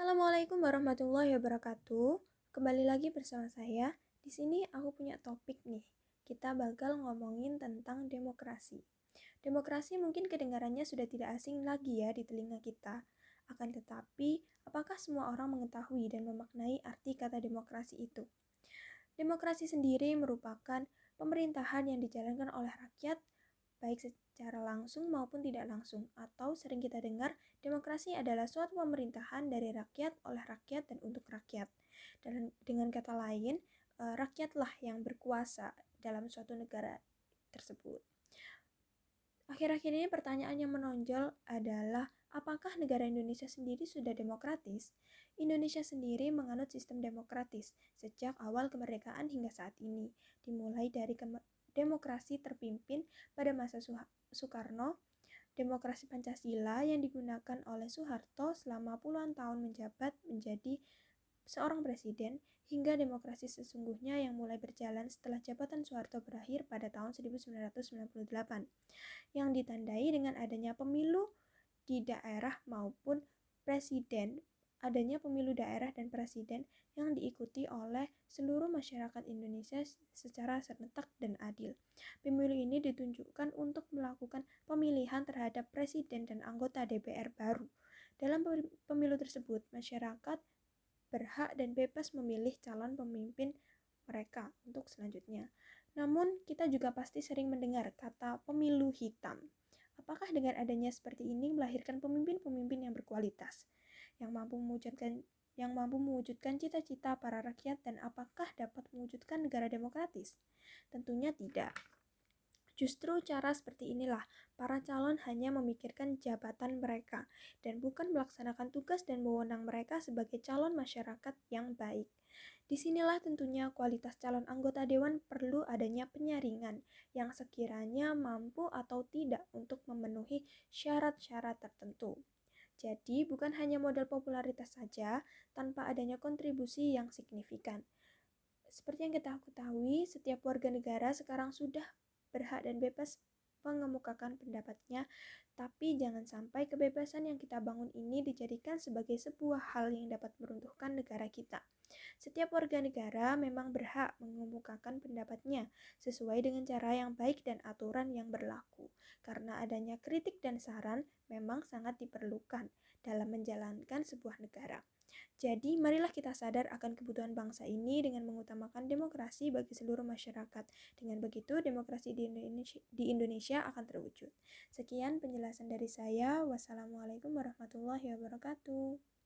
Assalamualaikum warahmatullahi wabarakatuh. Kembali lagi bersama saya. Di sini aku punya topik nih. Kita bakal ngomongin tentang demokrasi. Demokrasi mungkin kedengarannya sudah tidak asing lagi ya di telinga kita. Akan tetapi, apakah semua orang mengetahui dan memaknai arti kata demokrasi itu? Demokrasi sendiri merupakan pemerintahan yang dijalankan oleh rakyat baik secara langsung maupun tidak langsung, atau sering kita dengar demokrasi adalah suatu pemerintahan dari rakyat, oleh rakyat, dan untuk rakyat. Dan dengan kata lain, eh, rakyatlah yang berkuasa dalam suatu negara tersebut. Akhir-akhir ini pertanyaan yang menonjol adalah apakah negara Indonesia sendiri sudah demokratis? Indonesia sendiri menganut sistem demokratis sejak awal kemerdekaan hingga saat ini, dimulai dari demokrasi terpimpin pada masa Soekarno, demokrasi Pancasila yang digunakan oleh Soeharto selama puluhan tahun menjabat menjadi seorang presiden hingga demokrasi sesungguhnya yang mulai berjalan setelah jabatan Soeharto berakhir pada tahun 1998 yang ditandai dengan adanya pemilu di daerah maupun presiden adanya pemilu daerah dan presiden yang diikuti oleh seluruh masyarakat Indonesia secara serentak dan adil. Pemilu ini ditunjukkan untuk melakukan pemilihan terhadap presiden dan anggota DPR baru. Dalam pemilu tersebut, masyarakat berhak dan bebas memilih calon pemimpin mereka untuk selanjutnya. Namun, kita juga pasti sering mendengar kata pemilu hitam. Apakah dengan adanya seperti ini melahirkan pemimpin-pemimpin yang berkualitas? Yang mampu mewujudkan yang mampu mewujudkan cita-cita para rakyat dan apakah dapat mewujudkan negara demokratis? Tentunya tidak. Justru cara seperti inilah para calon hanya memikirkan jabatan mereka dan bukan melaksanakan tugas dan wewenang mereka sebagai calon masyarakat yang baik. Di sinilah tentunya kualitas calon anggota dewan perlu adanya penyaringan yang sekiranya mampu atau tidak untuk memenuhi syarat-syarat tertentu. Jadi, bukan hanya modal popularitas saja tanpa adanya kontribusi yang signifikan. Seperti yang kita ketahui, setiap warga negara sekarang sudah berhak dan bebas mengemukakan pendapatnya, tapi jangan sampai kebebasan yang kita bangun ini dijadikan sebagai sebuah hal yang dapat meruntuhkan negara kita. Setiap warga negara memang berhak mengemukakan pendapatnya sesuai dengan cara yang baik dan aturan yang berlaku, karena adanya kritik dan saran memang sangat diperlukan dalam menjalankan sebuah negara. Jadi, marilah kita sadar akan kebutuhan bangsa ini dengan mengutamakan demokrasi bagi seluruh masyarakat. Dengan begitu, demokrasi di Indonesia, di Indonesia akan terwujud. Sekian penjelasan dari saya. Wassalamualaikum warahmatullahi wabarakatuh.